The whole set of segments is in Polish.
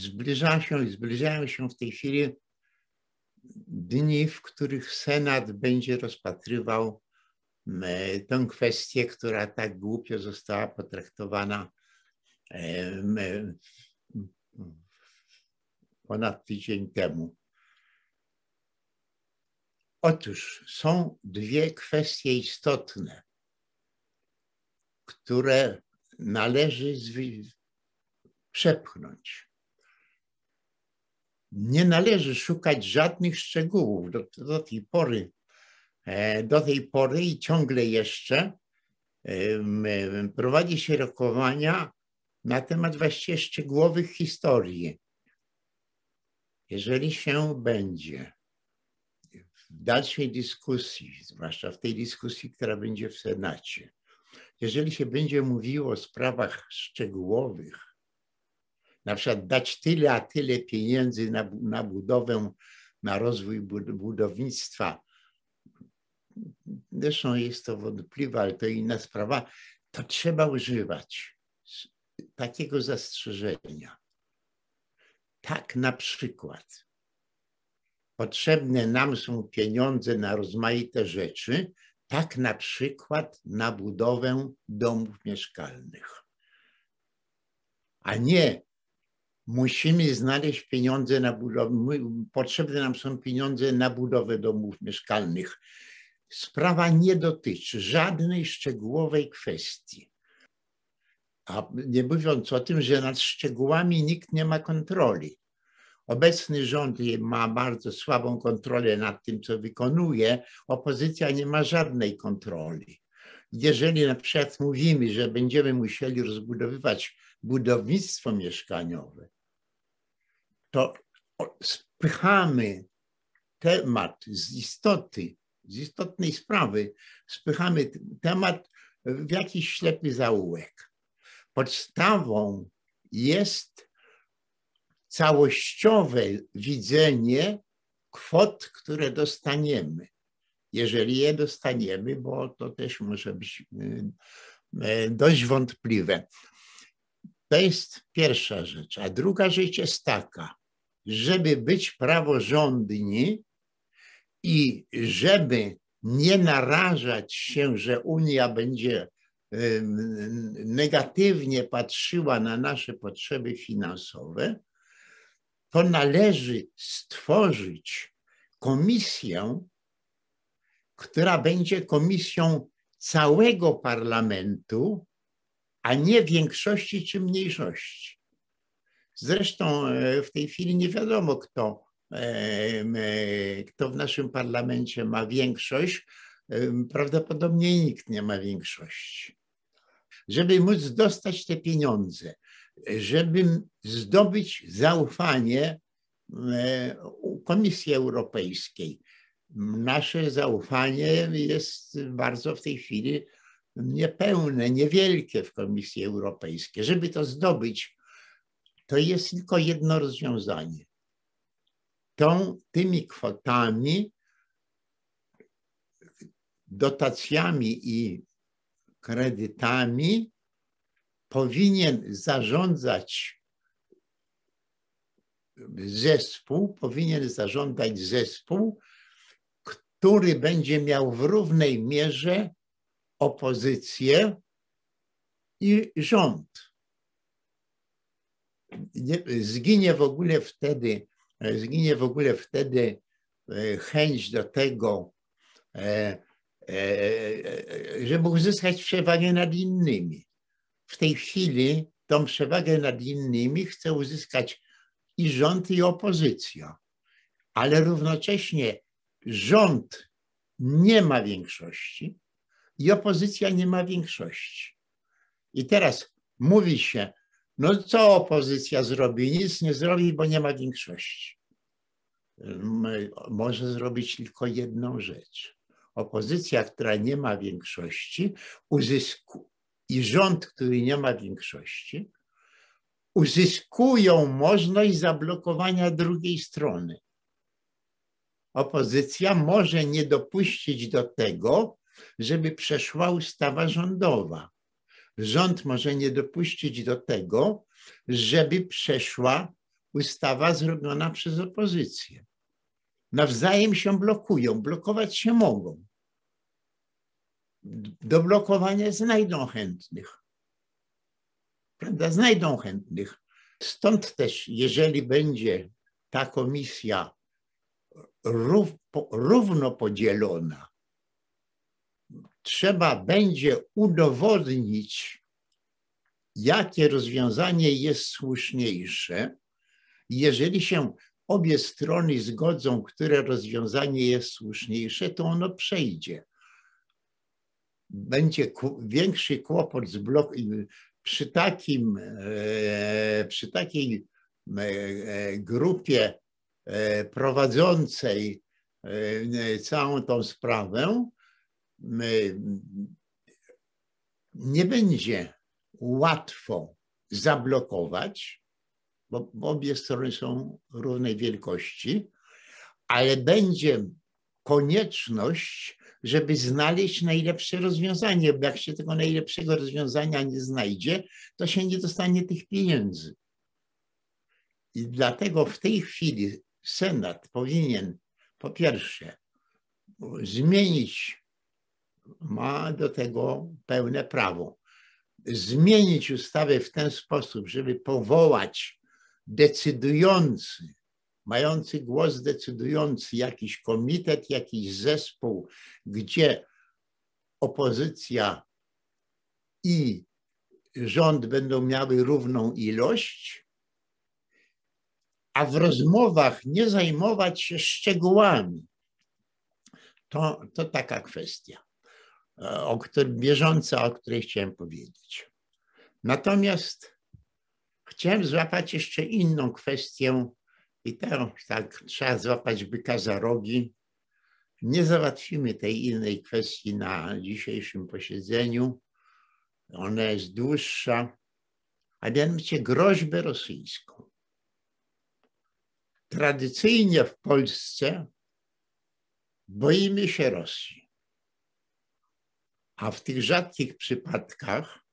zbliża się i zbliżają się w tej chwili dni, w których Senat będzie rozpatrywał tę kwestię, która tak głupio została potraktowana ponad tydzień temu. Otóż są dwie kwestie istotne, które należy przepchnąć. Nie należy szukać żadnych szczegółów. Do, do, tej pory, e, do tej pory i ciągle jeszcze prowadzi się rokowania na temat właściwie szczegółowych historii. Jeżeli się będzie w dalszej dyskusji, zwłaszcza w tej dyskusji, która będzie w Senacie, jeżeli się będzie mówiło o sprawach szczegółowych, na przykład dać tyle a tyle pieniędzy na, na budowę, na rozwój budownictwa, zresztą jest to wątpliwe, ale to inna sprawa, to trzeba używać takiego zastrzeżenia. Tak na przykład potrzebne nam są pieniądze na rozmaite rzeczy, tak na przykład na budowę domów mieszkalnych. A nie musimy znaleźć pieniądze na budowę, potrzebne nam są pieniądze na budowę domów mieszkalnych. Sprawa nie dotyczy żadnej szczegółowej kwestii. A nie mówiąc o tym, że nad szczegółami nikt nie ma kontroli. Obecny rząd ma bardzo słabą kontrolę nad tym, co wykonuje, opozycja nie ma żadnej kontroli. Jeżeli na przykład mówimy, że będziemy musieli rozbudowywać budownictwo mieszkaniowe, to spychamy temat z istoty, z istotnej sprawy, spychamy temat w jakiś ślepy zaułek. Podstawą jest całościowe widzenie kwot, które dostaniemy. Jeżeli je dostaniemy, bo to też może być y, y, dość wątpliwe. To jest pierwsza rzecz. A druga rzecz jest taka, żeby być praworządni i żeby nie narażać się, że Unia będzie negatywnie patrzyła na nasze potrzeby finansowe, to należy stworzyć komisję, która będzie komisją całego parlamentu, a nie większości czy mniejszości. Zresztą e, w tej chwili nie wiadomo, kto, e, e, kto w naszym parlamencie ma większość. Prawdopodobnie nikt nie ma większości. Żeby móc dostać te pieniądze, żeby zdobyć zaufanie Komisji Europejskiej. Nasze zaufanie jest bardzo w tej chwili niepełne, niewielkie w Komisji Europejskiej. Żeby to zdobyć, to jest tylko jedno rozwiązanie. Tą, tymi kwotami, dotacjami i kredytami powinien zarządzać zespół, powinien zarządzać zespół, który będzie miał w równej mierze opozycję i rząd zginie w ogóle wtedy, zginie w ogóle wtedy e, chęć do tego, e, e, żeby uzyskać przewagę nad innymi. W tej chwili tą przewagę nad innymi chce uzyskać i rząd, i opozycja. Ale równocześnie rząd nie ma większości i opozycja nie ma większości. I teraz mówi się, no co opozycja zrobi? Nic nie zrobi, bo nie ma większości. Może zrobić tylko jedną rzecz. Opozycja, która nie ma większości, uzysku i rząd, który nie ma większości, uzyskują możliwość zablokowania drugiej strony. Opozycja może nie dopuścić do tego, żeby przeszła ustawa rządowa rząd może nie dopuścić do tego, żeby przeszła ustawa zrobiona przez opozycję. Nawzajem się blokują, blokować się mogą. Do blokowania znajdą chętnych. Prawda? Znajdą chętnych. Stąd też, jeżeli będzie ta komisja równo podzielona, trzeba będzie udowodnić, jakie rozwiązanie jest słuszniejsze. Jeżeli się obie strony zgodzą, które rozwiązanie jest słuszniejsze, to ono przejdzie. Będzie większy kłopot z blok, przy takim, e, przy takiej e, grupie e, prowadzącej całą tą sprawę, nie będzie łatwo zablokować, bo obie strony są równej wielkości, ale będzie konieczność, żeby znaleźć najlepsze rozwiązanie, bo jak się tego najlepszego rozwiązania nie znajdzie, to się nie dostanie tych pieniędzy. I dlatego w tej chwili Senat powinien po pierwsze zmienić, ma do tego pełne prawo, zmienić ustawę w ten sposób, żeby powołać decydujący, mający głos decydujący jakiś komitet, jakiś zespół, gdzie opozycja i rząd będą miały równą ilość, a w rozmowach nie zajmować się szczegółami. To, to taka kwestia, o której, bieżąca, o której chciałem powiedzieć. Natomiast chciałem złapać jeszcze inną kwestię i tę tak trzeba złapać byka za rogi. Nie załatwimy tej innej kwestii na dzisiejszym posiedzeniu. Ona jest dłuższa, a mianowicie groźbę rosyjską. Tradycyjnie w Polsce boimy się Rosji. A w tych rzadkich przypadkach,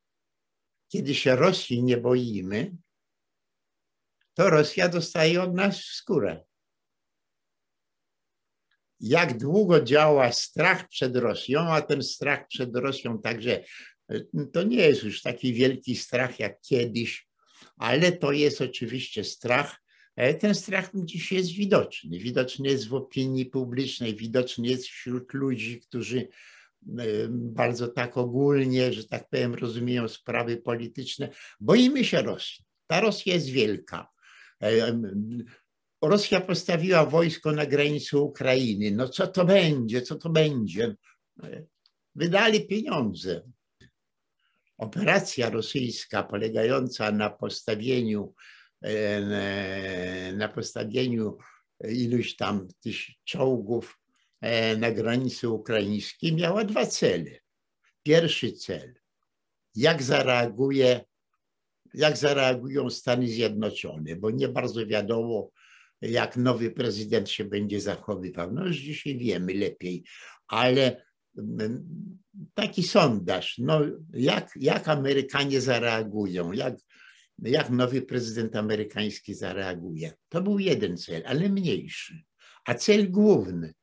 kiedy się Rosji nie boimy, to Rosja dostaje od nas skórę. Jak długo działa strach przed Rosją, a ten strach przed Rosją także to nie jest już taki wielki strach jak kiedyś, ale to jest oczywiście strach. E, ten strach dziś jest widoczny. Widoczny jest w opinii publicznej, widoczny jest wśród ludzi, którzy bardzo tak ogólnie, że tak powiem, rozumieją sprawy polityczne. Boimy się Rosji. Ta Rosja jest wielka. Rosja postawiła wojsko na granicy Ukrainy. No co to będzie? Co to będzie? Wydali pieniądze. Operacja rosyjska polegająca na postawieniu e, na postawieniu iluś tam tych czołgów na granicy ukraińskiej miała dwa cele. Pierwszy cel, jak zareaguje jak zareagują Stany Zjednoczone, bo nie bardzo wiadomo, jak nowy prezydent się będzie zachowywał. No już dzisiaj wiemy lepiej, ale mm, taki sondaż, no jak, jak Amerykanie zareagują, jak, jak nowy prezydent amerykański zareaguje. To był jeden cel, ale mniejszy. A cel główny,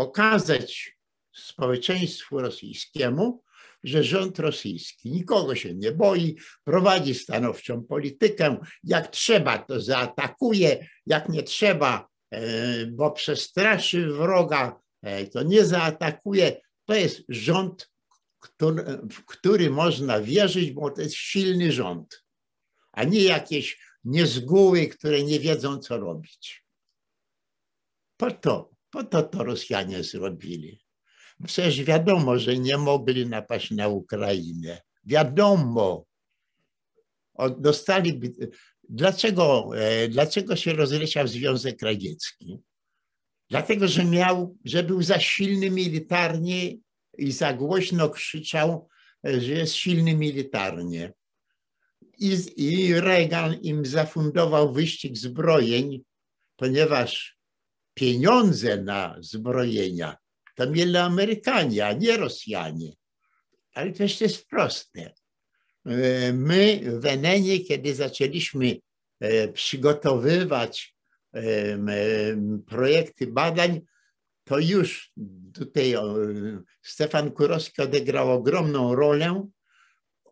pokazać społeczeństwu rosyjskiemu, że rząd rosyjski nikogo się nie boi, prowadzi stanowczą politykę. Jak trzeba, to zaatakuje, jak nie trzeba, e, bo przestraszy wroga, e, to nie zaatakuje. To jest rząd, który, w który można wierzyć, bo to jest silny rząd, a nie jakieś niezgóły, które nie wiedzą, co robić. Po to, po to to Rosjanie zrobili. Przecież wiadomo, że nie mogli napaść na Ukrainę. Wiadomo. Dostali. Dlaczego, e, dlaczego się rozleciał Związek Radziecki? Dlatego, że miał, że był za silny militarnie i za głośno krzyczał, e, że jest silny militarnie. I, I Reagan im zafundował wyścig zbrojeń, ponieważ pieniądze na zbrojenia to mieli Amerykanie, a nie Rosjanie. Ale to jest proste. E, my w Enenie, kiedy zaczęliśmy przygotowywać projekty badań, to już tutaj Stefan Kurowski odegrał ogromną rolę.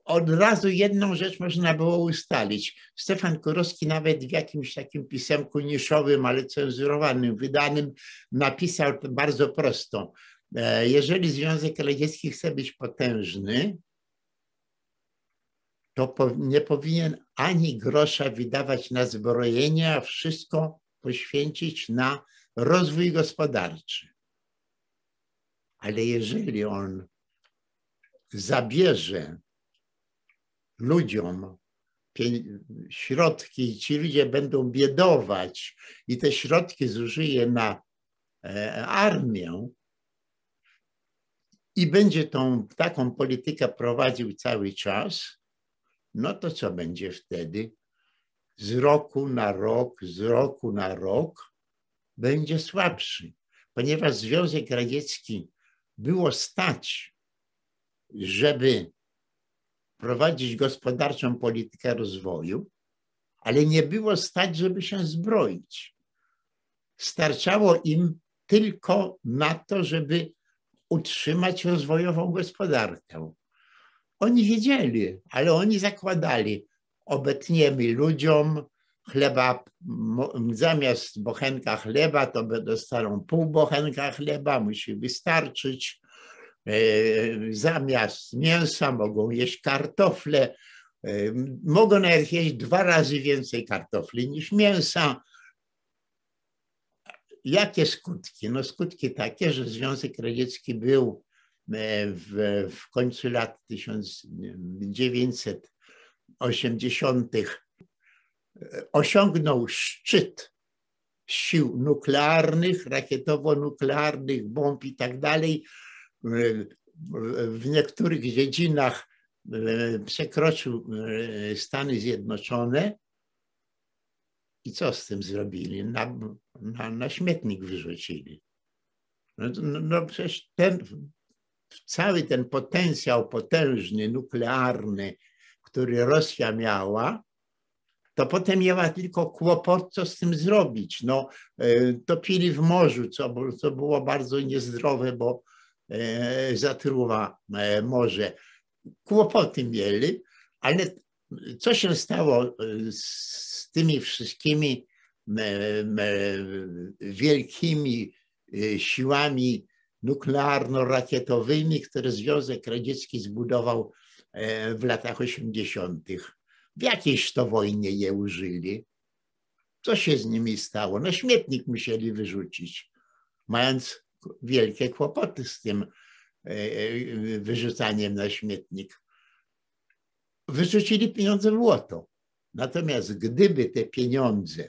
Od razu jedną rzecz można było ustalić. Stefan Kurowski nawet w jakimś takim pisemku niszowym, ale cenzurowanym, wydanym, napisał bardzo prosto. E, jeżeli Związek Radziecki chce być potężny, to nie powinien ani grosza wydawać na zbrojenie, a wszystko poświęcić na rozwój gospodarczy. Ale jeżeli on zabierze ludziom środki i ci ludzie będą biedować i te środki zużyje na e, armię i będzie tą taką politykę prowadził cały czas, no to co będzie wtedy? Z roku na rok, z roku na rok będzie słabszy, ponieważ Związek Radziecki było stać, żeby prowadzić gospodarczą politykę rozwoju, ale nie było stać, żeby się zbroić. Starczało im tylko na to, żeby utrzymać rozwojową gospodarkę. Oni wiedzieli, ale oni zakładali, obetniemy ludziom chleba, zamiast bochenka chleba, to dostaną pół bochenka chleba, musi wystarczyć. E, zamiast mięsa mogą jeść kartofle, e, mogą nawet jeść dwa razy więcej kartofli niż mięsa. Jakie skutki? No skutki takie, że Związek Radziecki był e, w, w końcu lat 1980 osiągnął szczyt sił nuklearnych, rakietowo-nuklearnych, bomb i tak dalej. W niektórych dziedzinach e, przekroczył e, Stany Zjednoczone. I co z tym zrobili? Na, na, na śmietnik wyrzucili. No, no, no przecież ten, cały ten potencjał potężny, nuklearny, który Rosja miała, to potem miała tylko kłopot, co z tym zrobić. No, e, topili w morzu, co, co było bardzo niezdrowe, bo zatruwa e, morze. Kłopoty mieli, ale co się stało z tymi wszystkimi wielkimi siłami nuklearno-rakietowymi, które Związek Radziecki zbudował w latach 80. W jakiejś to wojnie je użyli. Co się z nimi stało? Na śmietnik musieli wyrzucić, mając wielkie kłopoty z tym e, e, wyrzucaniem na śmietnik. Wyrzucili pieniądze w łoto. Natomiast gdyby te pieniądze,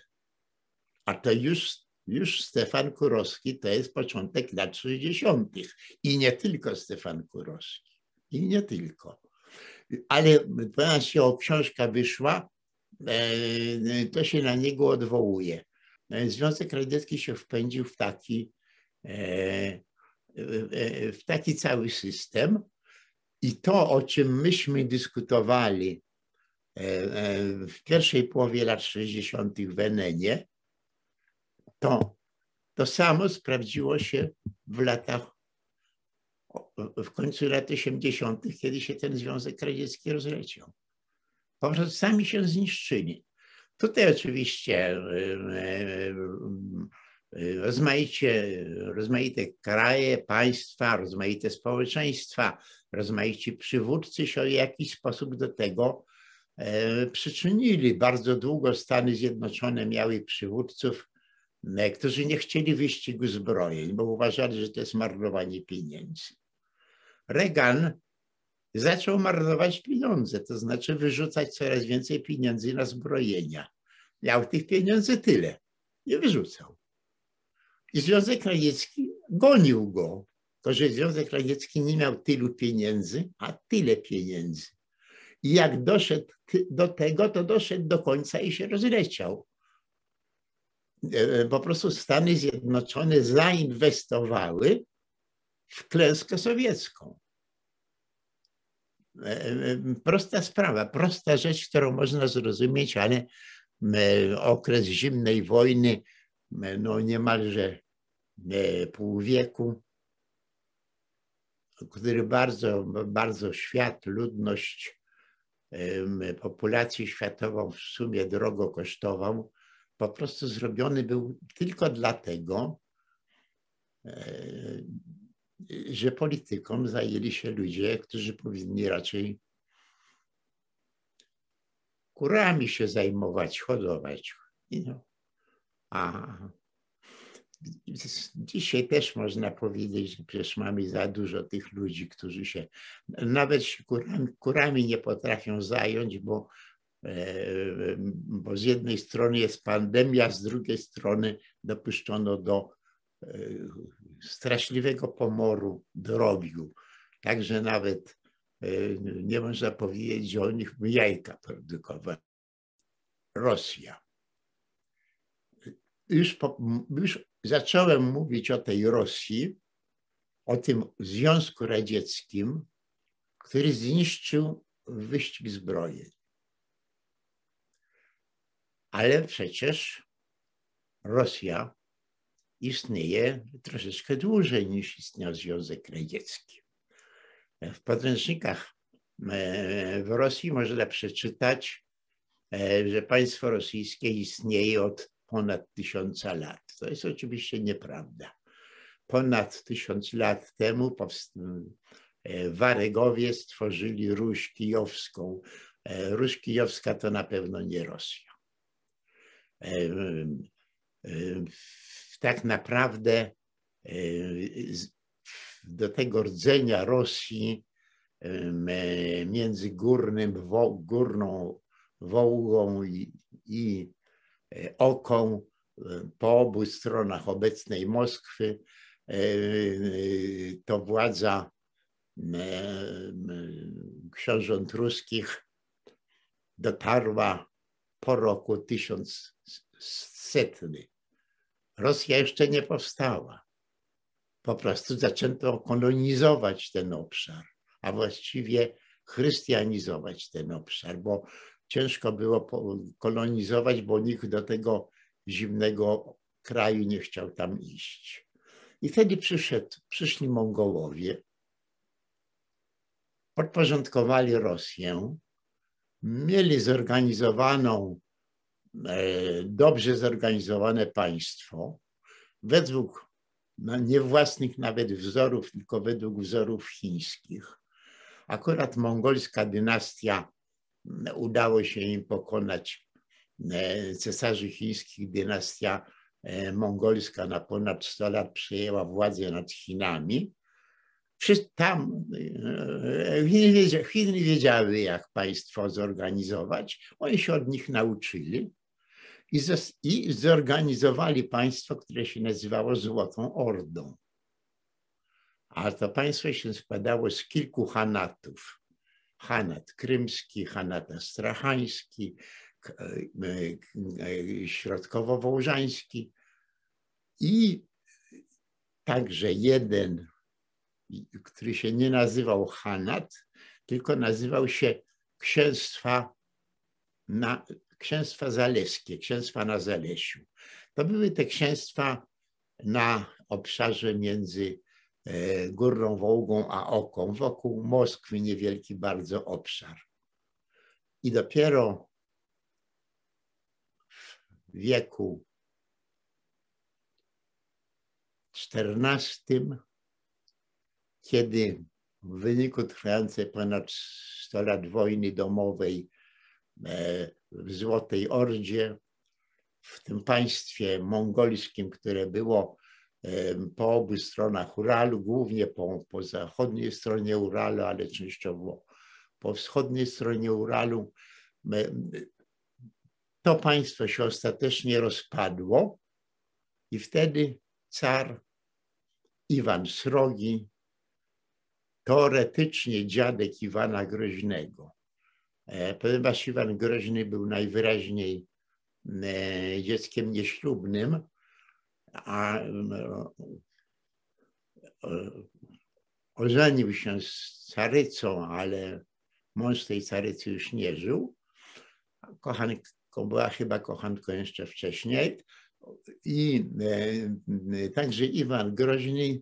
a to już, już Stefan Kurowski, to jest początek lat 60. i nie tylko Stefan Kurowski, i nie tylko ale ponieważ jego książka wyszła, e, to się na niego odwołuje. Związek Radziecki się wpędził w taki, w taki cały system i to, o czym myśmy dyskutowali w pierwszej połowie lat 60. w Enenie, to, to samo sprawdziło się w latach w końcu lat 80., kiedy się ten Związek Radziecki rozleciał. Po prostu sami się zniszczyli. Tutaj oczywiście e, e, e, rozmaicie, rozmaite kraje, państwa, rozmaite społeczeństwa, rozmaici przywódcy się w jakiś sposób do tego przyczynili. Bardzo długo Stany Zjednoczone miały przywódców, którzy nie chcieli wyścigu zbrojeń, bo uważali, że to jest marnowanie pieniędzy. Reagan zaczął marnować pieniądze, to znaczy wyrzucać coraz więcej pieniędzy na zbrojenia. Miał tych pieniędzy tyle, nie wyrzucał. I Związek Radziecki gonił go. To, że Związek Radziecki nie miał tylu pieniędzy, a tyle pieniędzy. I jak doszedł do tego, to doszedł do końca i się rozleciał. E, po prostu Stany Zjednoczone zainwestowały w klęskę sowiecką. E, e, prosta sprawa, prosta rzecz, którą można zrozumieć, ale okres zimnej wojny, no niemalże pół wieku, który bardzo, bardzo świat, ludność, populację światową w sumie drogo kosztował, po prostu zrobiony był tylko dlatego, e, że polityką zajęli się ludzie, którzy powinni raczej kurami się zajmować, hodować. A dzisiaj też można powiedzieć, że przecież mamy za dużo tych ludzi, którzy się nawet się kurami, kurami nie potrafią zająć, bo, e, bo z jednej strony jest pandemia, z drugiej strony dopuszczono do e, straszliwego pomoru drobiu. Także nawet e, nie można powiedzieć, że o nich jajka produkować. Rosja. Już, po, już zacząłem mówić o tej Rosji, o tym Związku Radzieckim, który zniszczył wyścig zbrojeń. Ale przecież Rosja istnieje troszeczkę dłużej niż istniał Związek Radziecki. W podręcznikach e, w Rosji można przeczytać, e, że państwo rosyjskie istnieje od ponad tysiąca lat. To jest oczywiście nieprawda. Ponad tysiąc lat temu e, Waregowie stworzyli Ruś Kijowską. Ruś Kijowska to na pewno nie Rosja tak naprawdę e, do tego rdzenia Rosji między górnym, górną Wołgą i, i e, Oką e, po obu stronach obecnej Moskwy to władza książąt ruskich dotarła po roku 1100. Rosja jeszcze nie powstała. Po prostu zaczęto kolonizować ten obszar, a właściwie chrystianizować ten obszar, bo ciężko było kolonizować, bo nikt do tego zimnego kraju nie chciał tam iść. I wtedy przyszedł, przyszli Mongołowie, podporządkowali Rosję, mieli zorganizowaną E, dobrze zorganizowane państwo, według no nie własnych nawet wzorów, tylko według wzorów chińskich. Akurat mongolska dynastia udało się im pokonać e, cesarzy chińskich. Dynastia e, mongolska na ponad 100 lat przejęła władzę nad Chinami. Tam Chiny wiedziały, jak państwo zorganizować. Oni się od nich nauczyli i, i zorganizowali państwo, które się nazywało Złotą Ordą. A to państwo się składało z kilku hanatów. Hanat krymski, hanat astrachański, środkowo-wołżański i także jeden, który się nie nazywał hanat, tylko nazywał się księstwa na, księstwa zaleskie, księstwa na Zalesiu. To były te księstwa na obszarze między e, Górną Wołgą a Oką, wokół Moskwy niewielki bardzo obszar. I dopiero w wieku XIV, kiedy w wyniku trwającej ponad 100 lat wojny domowej e, w Złotej Ordzie, w tym państwie mongolskim, które było po obu stronach Uralu, głównie po, po zachodniej stronie Uralu, ale częściowo po wschodniej stronie Uralu. To państwo się ostatecznie rozpadło i wtedy car Iwan Srogi, teoretycznie dziadek Iwana Groźnego, E, ponieważ Iwan Groźny był najwyraźniej e, dzieckiem nieślubnym, a ożenił się z carycą, ale mąż tej carycy już nie żył. Kochanek, była chyba kochanką jeszcze wcześniej. I także Iwan Groźny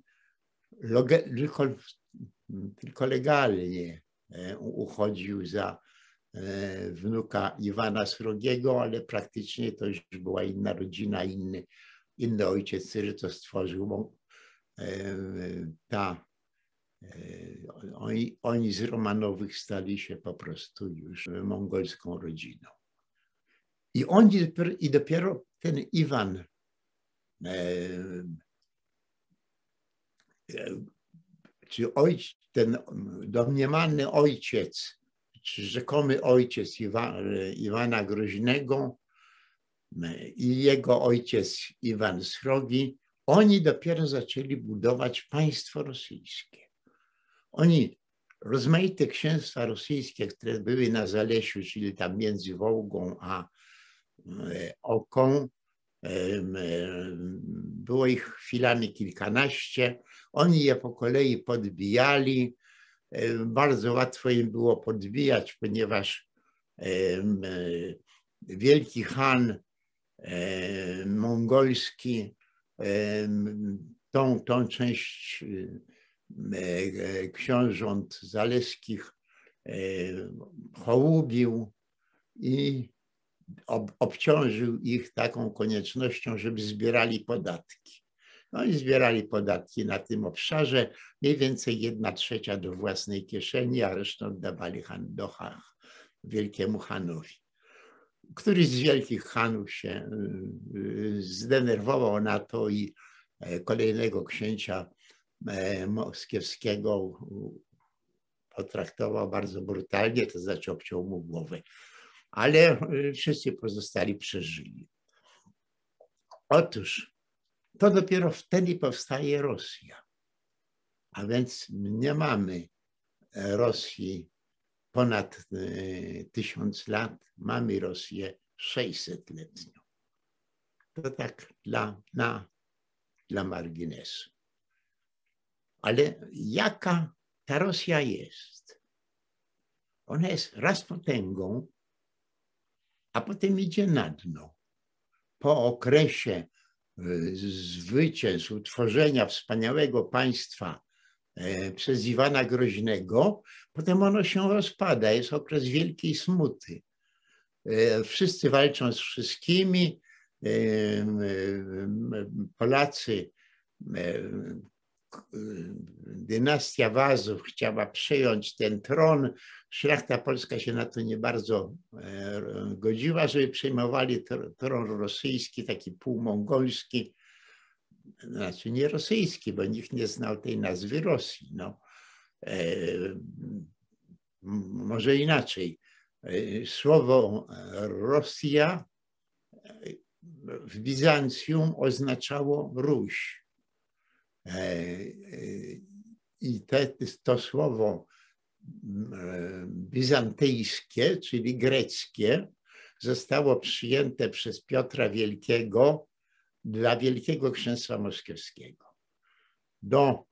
tylko legalnie uchodził za wnuka Iwana Srogiego, ale praktycznie to już była inna rodzina, inny, inny ojciec, który to stworzył, bo ta, oni, oni z Romanowych stali się po prostu już mongolską rodziną. I oni, i dopiero ten Iwan czy ojciec, ten domniemany ojciec, czy rzekomy ojciec Iwa, Iwana Groźnego i jego ojciec Iwan Srogi, oni dopiero zaczęli budować państwo rosyjskie. Oni rozmaite księstwa rosyjskie, które były na Zalesiu, czyli tam między Wołgą a Oką, było ich chwilami kilkanaście. Oni je po kolei podbijali. Bardzo łatwo im było podbijać, ponieważ wielki Han mongolski tą, tą część książąt zaleskich hołubił i ob, obciążył ich taką koniecznością, żeby zbierali podatki. No i zbierali podatki na tym obszarze, mniej więcej jedna trzecia do własnej kieszeni, a resztę oddawali do wielkiemu Hanowi. Któryś z wielkich Hanów się y, y, zdenerwował na to i e, kolejnego księcia e, moskiewskiego potraktował bardzo brutalnie, to znaczy obciął mu głowę ale y, wszyscy pozostali przeżyli. Otóż to dopiero wtedy powstaje Rosja. A więc nie mamy Rosji ponad y, tysiąc lat, mamy Rosję 600-letnią. To tak dla, na, dla marginesu. Ale jaka ta Rosja jest? Ona jest raz potęgą, a potem idzie na dno. Po okresie y, zwycięstw, utworzenia wspaniałego państwa e, przez Iwana Groźnego, potem ono się rozpada, jest okres wielkiej smuty. E, wszyscy walczą z wszystkimi, e, Polacy dynastia Wazów chciała przejąć ten tron. Szlachta polska się na to nie bardzo e, godziła, żeby przejmowali tron rosyjski, taki półmongolski, znaczy nie rosyjski, bo nikt nie znał tej nazwy Rosji. No. E, może inaczej. E, słowo Rosja w Bizancjum oznaczało Ruś. E, e, I te, to słowo e, bizantyjskie, czyli greckie, zostało przyjęte przez Piotra Wielkiego dla Wielkiego Księstwa Moskiewskiego. Do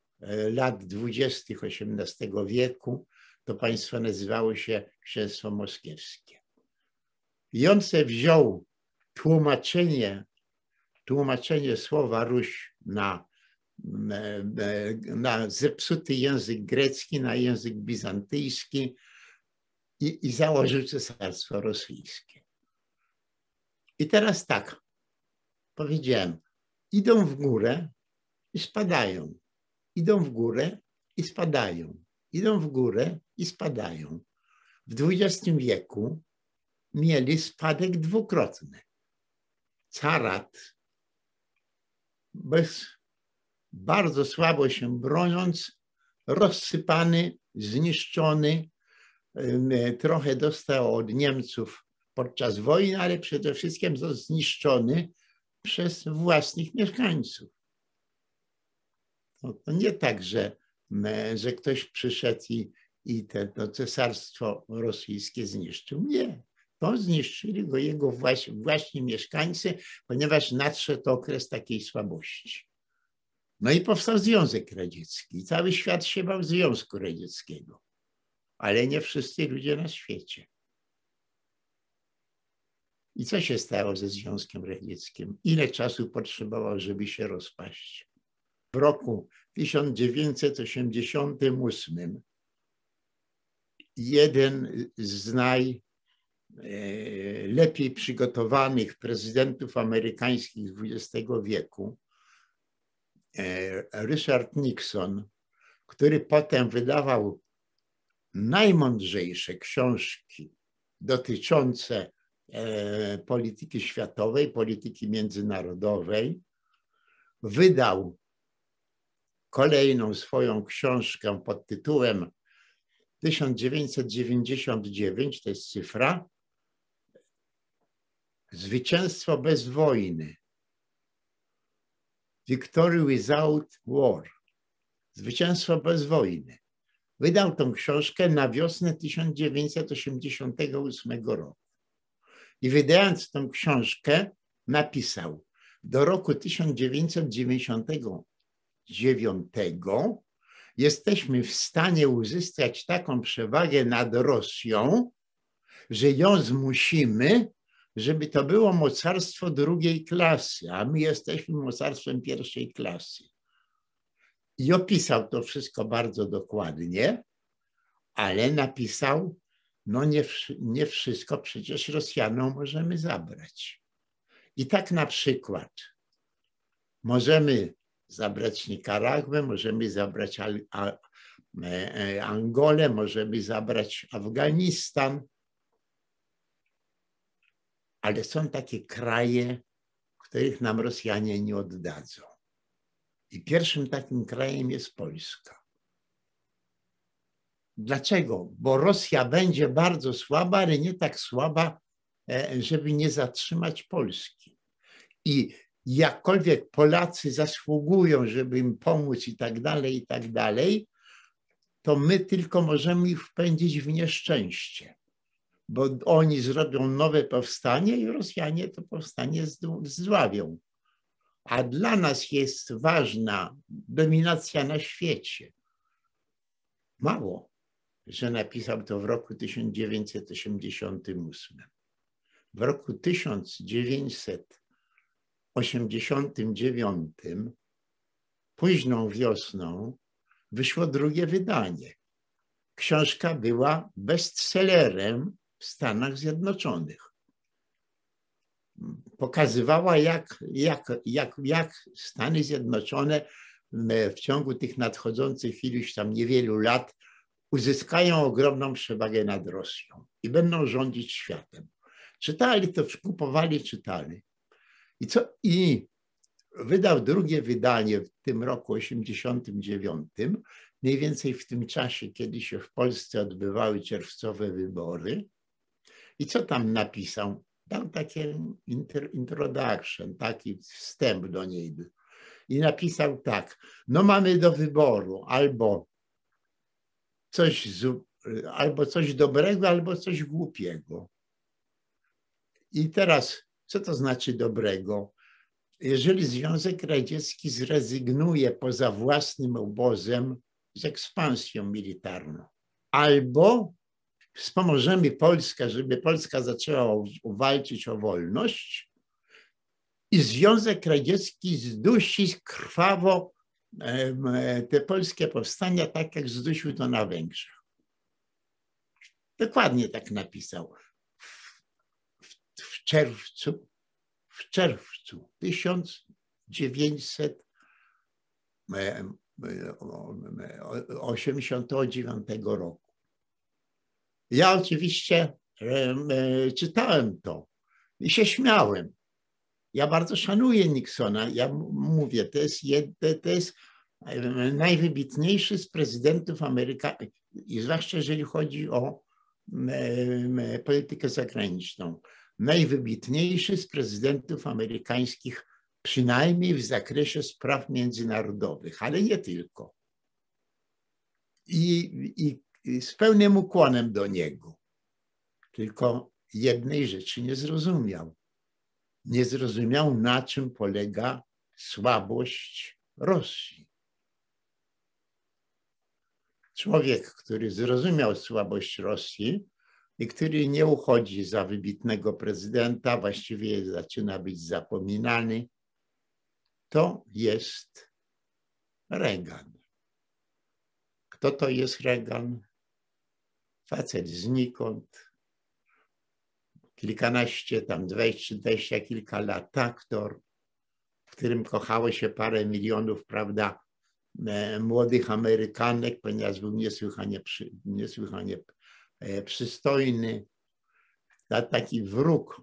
lat dwudziestych XVIII wieku to państwo nazywało się Księstwo Moskiewskie. I on se wziął tłumaczenie, tłumaczenie słowa Ruś na na zepsuty język grecki, na język bizantyjski i, i założył cesarstwo rosyjskie. I teraz tak, powiedziałem, idą w górę i spadają. Idą w górę i spadają. Idą w górę i spadają. W XX wieku mieli spadek dwukrotny. Carat bez bardzo słabo się broniąc, rozsypany, zniszczony, trochę dostał od Niemców podczas wojny, ale przede wszystkim został zniszczony przez własnych mieszkańców. To nie tak, że, że ktoś przyszedł i, i te, to cesarstwo rosyjskie zniszczył. Nie. To zniszczyli go jego właśnie, właśnie mieszkańcy, ponieważ nadszedł okres takiej słabości. No i powstał Związek Radziecki. Cały świat się bał Związku Radzieckiego, ale nie wszyscy ludzie na świecie. I co się stało ze Związkiem Radzieckim? Ile czasu potrzebował, żeby się rozpaść? W roku 1988 jeden z najlepiej przygotowanych prezydentów amerykańskich XX wieku, e, Richard Nixon, który potem wydawał najmądrzejsze książki dotyczące e, polityki światowej, polityki międzynarodowej, wydał kolejną swoją książkę pod tytułem 1999, to jest cyfra, Zwycięstwo bez wojny. Victory without war. Zwycięstwo bez wojny. Wydał tą książkę na wiosnę 1988 roku. I wydając tą książkę, napisał: Do roku 1999 jesteśmy w stanie uzyskać taką przewagę nad Rosją, że ją zmusimy, żeby to było mocarstwo drugiej klasy, a my jesteśmy mocarstwem pierwszej klasy. I opisał to wszystko bardzo dokładnie, ale napisał, no nie, nie wszystko przecież Rosjanom możemy zabrać. I tak na przykład możemy zabrać Nikaragwę, możemy zabrać e, e, Angolę, możemy zabrać Afganistan, ale są takie kraje, których nam Rosjanie nie oddadzą. I pierwszym takim krajem jest Polska. Dlaczego? Bo Rosja będzie bardzo słaba, ale nie tak słaba, e, żeby nie zatrzymać Polski. I jakkolwiek Polacy zasługują, żeby im pomóc i tak dalej, i tak dalej, to my tylko możemy ich wpędzić w nieszczęście, bo oni zrobią nowe powstanie i Rosjanie to powstanie zdławią. A dla nas jest ważna dominacja na świecie. Mało, że napisał to w roku 1988. W roku 1900 1989, późną wiosną, wyszło drugie wydanie. Książka była bestsellerem w Stanach Zjednoczonych. Pokazywała, jak, jak, jak, jak Stany Zjednoczone w ciągu tych nadchodzących iluś tam niewielu lat uzyskają ogromną przewagę nad Rosją i będą rządzić światem. Czytali to, kupowali, czytali. I, co, I wydał drugie wydanie w tym roku 89, mniej więcej w tym czasie, kiedy się w Polsce odbywały czerwcowe wybory. I co tam napisał? Dał takie introduction, taki wstęp do niej. I napisał tak, no mamy do wyboru albo coś, z, albo coś dobrego, albo coś głupiego. I teraz co to znaczy dobrego? Jeżeli Związek Radziecki zrezygnuje poza własnym obozem z ekspansją militarną, albo wspomożemy Polskę, żeby Polska zaczęła walczyć o wolność i Związek Radziecki zdusi krwawo te polskie powstania, tak jak zdusił to na Węgrzech. Dokładnie tak napisał czerwcu, w czerwcu 1989 roku. Ja oczywiście e, czytałem to i się śmiałem. Ja bardzo szanuję Nixona. Ja mówię, to jest, to jest najwybitniejszy z prezydentów Ameryki, i zwłaszcza jeżeli chodzi o politykę zagraniczną najwybitniejszy z prezydentów amerykańskich, przynajmniej w zakresie spraw międzynarodowych, ale nie tylko. I, i, i z pełnym ukłonem do niego. Tylko jednej rzeczy nie zrozumiał. Nie zrozumiał, na czym polega słabość Rosji. Człowiek, który zrozumiał słabość Rosji, i który nie uchodzi za wybitnego prezydenta, właściwie zaczyna być zapominany, to jest Reagan. Kto to jest Reagan? Facet znikąd, kilkanaście, tam dwadzieścia, dwadzieścia kilka lat, aktor, w którym kochało się parę milionów, prawda, e, młodych Amerykanek, ponieważ był niesłychanie, przy, niesłychanie e, przystojny, taki wróg,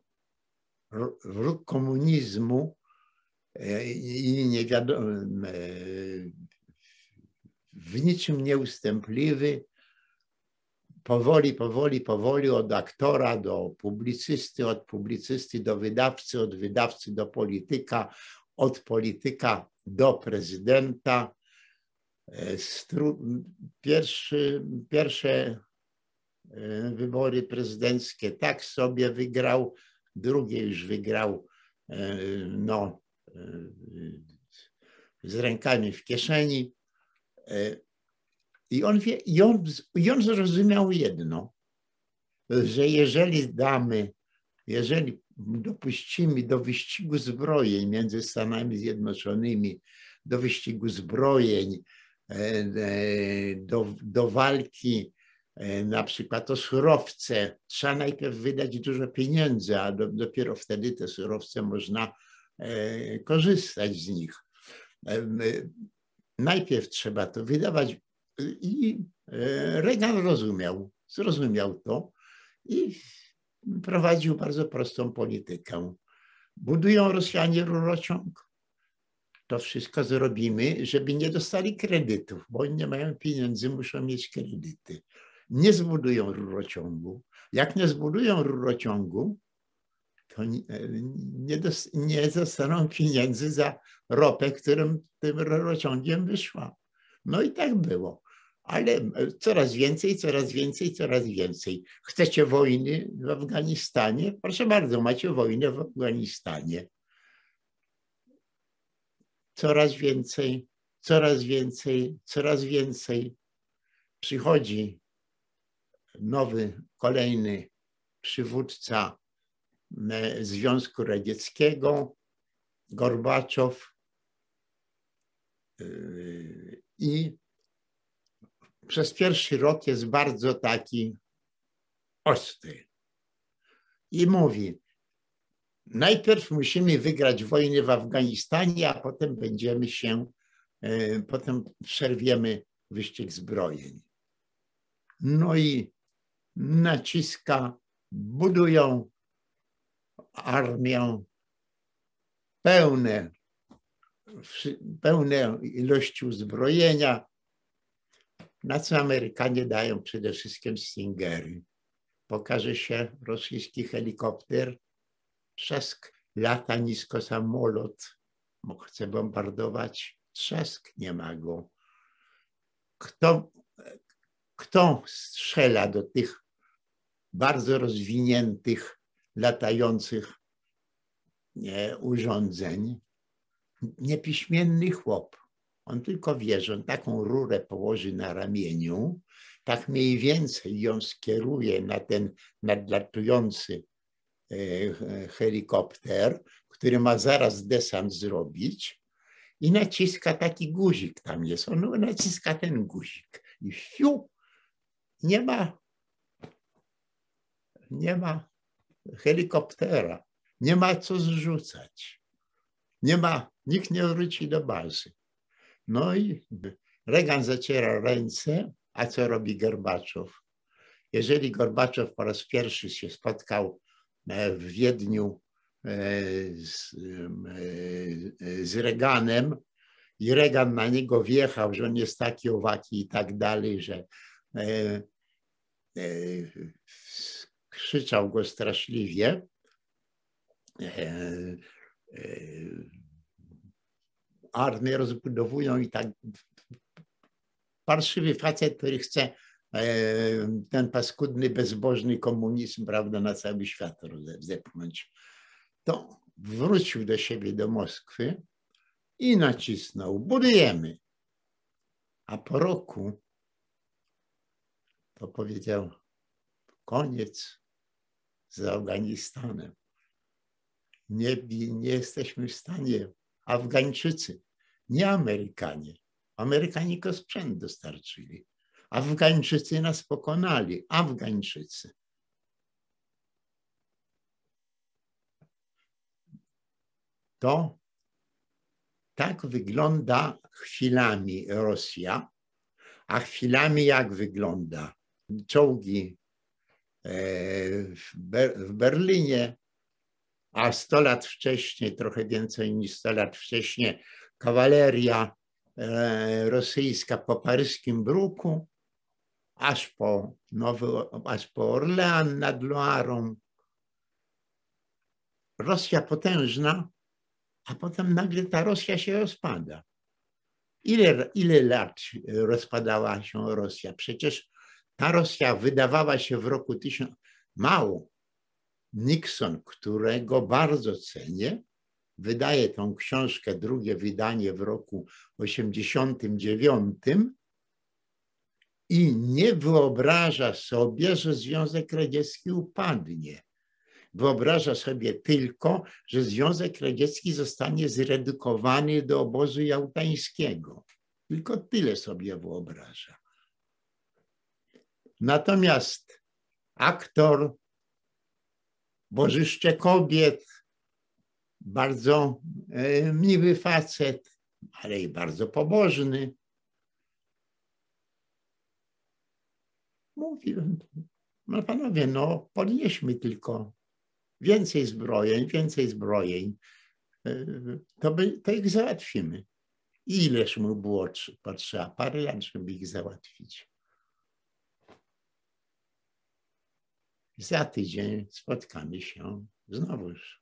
wróg komunizmu e, i nie wiadomo, w niczym nieustępliwy, powoli, powoli, powoli od aktora do publicysty, od publicysty do wydawcy, od wydawcy do polityka, od polityka do prezydenta. E, pierwszy, pierwsze e, wybory prezydenckie tak sobie wygrał, drugie już wygrał e, no, z rękami w kieszeni. I on, wie, i, on, I on zrozumiał jedno, że jeżeli damy, jeżeli dopuścimy do wyścigu zbrojeń między Stanami Zjednoczonymi, do wyścigu zbrojeń, e, e, do, do walki e, na przykład o surowce, trzeba najpierw wydać dużo pieniędzy, a do, dopiero wtedy te surowce można korzystać z nich. Najpierw trzeba to wydawać i e, Reagan rozumiał, zrozumiał to i prowadził bardzo prostą politykę. Budują Rosjanie rurociąg. To wszystko zrobimy, żeby nie dostali kredytów, bo oni nie mają pieniędzy, muszą mieć kredyty. Nie zbudują rurociągu. Jak nie zbudują rurociągu, to nie, nie, dostaną pieniędzy za ropę, którym tym rurociągiem wyszła. No i tak było. Ale coraz więcej, coraz więcej, coraz więcej. Chcecie wojny w Afganistanie? Proszę bardzo, macie wojnę w Afganistanie. Coraz więcej, coraz więcej, coraz więcej. Przychodzi nowy, kolejny przywódca e, Związku Radzieckiego, Gorbaczow, e, i przez pierwszy rok jest bardzo taki ostry. I mówi, najpierw musimy wygrać wojnę w Afganistanie, a potem będziemy się, e, potem przerwiemy wyścig zbrojeń. No i naciska, budują armię pełne pełne ilości uzbrojenia, na co Amerykanie dają przede wszystkim Stingery. Pokaże się rosyjski helikopter, trzask, lata nisko samolot, chce bombardować, trzask, nie ma go. Kto, kto strzela do tych bardzo rozwiniętych, latających urządzeń? Niepiśmienny chłop. On tylko wie, że on taką rurę położy na ramieniu, tak mniej więcej ją skieruje na ten nadlatujący e, helikopter, który ma zaraz desant zrobić i naciska taki guzik tam jest. On naciska ten guzik i fiu, nie ma, nie ma helikoptera, nie ma co zrzucać. Nie ma nikt nie wróci do bazy. No i Reagan zaciera ręce, a co robi Gorbaczow? Jeżeli Gorbaczow po raz pierwszy się spotkał e, w Wiedniu e, z, e, z i Reagan na niego wjechał, że on jest taki, owaki i tak dalej, że krzyczał go straszliwie armię rozbudowują i tak. Parszywy facet, który chce e, ten paskudny, bezbożny komunizm, prawda, na cały świat zepchnąć. To wrócił do siebie, do Moskwy i nacisnął, budujemy. A po roku to powiedział, koniec z Afganistanem. Nie, nie jesteśmy w stanie, Afgańczycy, nie Amerykanie. Amerykanie tylko sprzęt dostarczyli. Afgańczycy nas pokonali, Afgańczycy. To tak wygląda chwilami Rosja, a chwilami jak wygląda czołgi e, w Berlinie, a 100 lat wcześniej, trochę więcej niż 100 lat wcześniej, kawaleria e, rosyjska po paryskim bruku, aż po, Nowy, aż po Orlean nad Loarą. Rosja potężna, a potem nagle ta Rosja się rozpada. Ile, ile lat rozpadała się Rosja? Przecież ta Rosja wydawała się w roku 1000, mało. Nixon, którego bardzo cenię, wydaje tą książkę, drugie wydanie w roku 89 i nie wyobraża sobie, że Związek Radziecki upadnie. Wyobraża sobie tylko, że Związek Radziecki zostanie zredukowany do obozu jałtańskiego. Tylko tyle sobie wyobraża. Natomiast aktor, bożyszcze kobiet, bardzo e, miły facet, ale i bardzo pobożny. Mówiłem, no panowie, no podnieśmy tylko więcej zbrojeń, więcej zbrojeń, e, to, by, to ich załatwimy. Ileż mu było potrzeba? Parę lat, żeby ich załatwić. Za tydzień spotkamy się znowuż.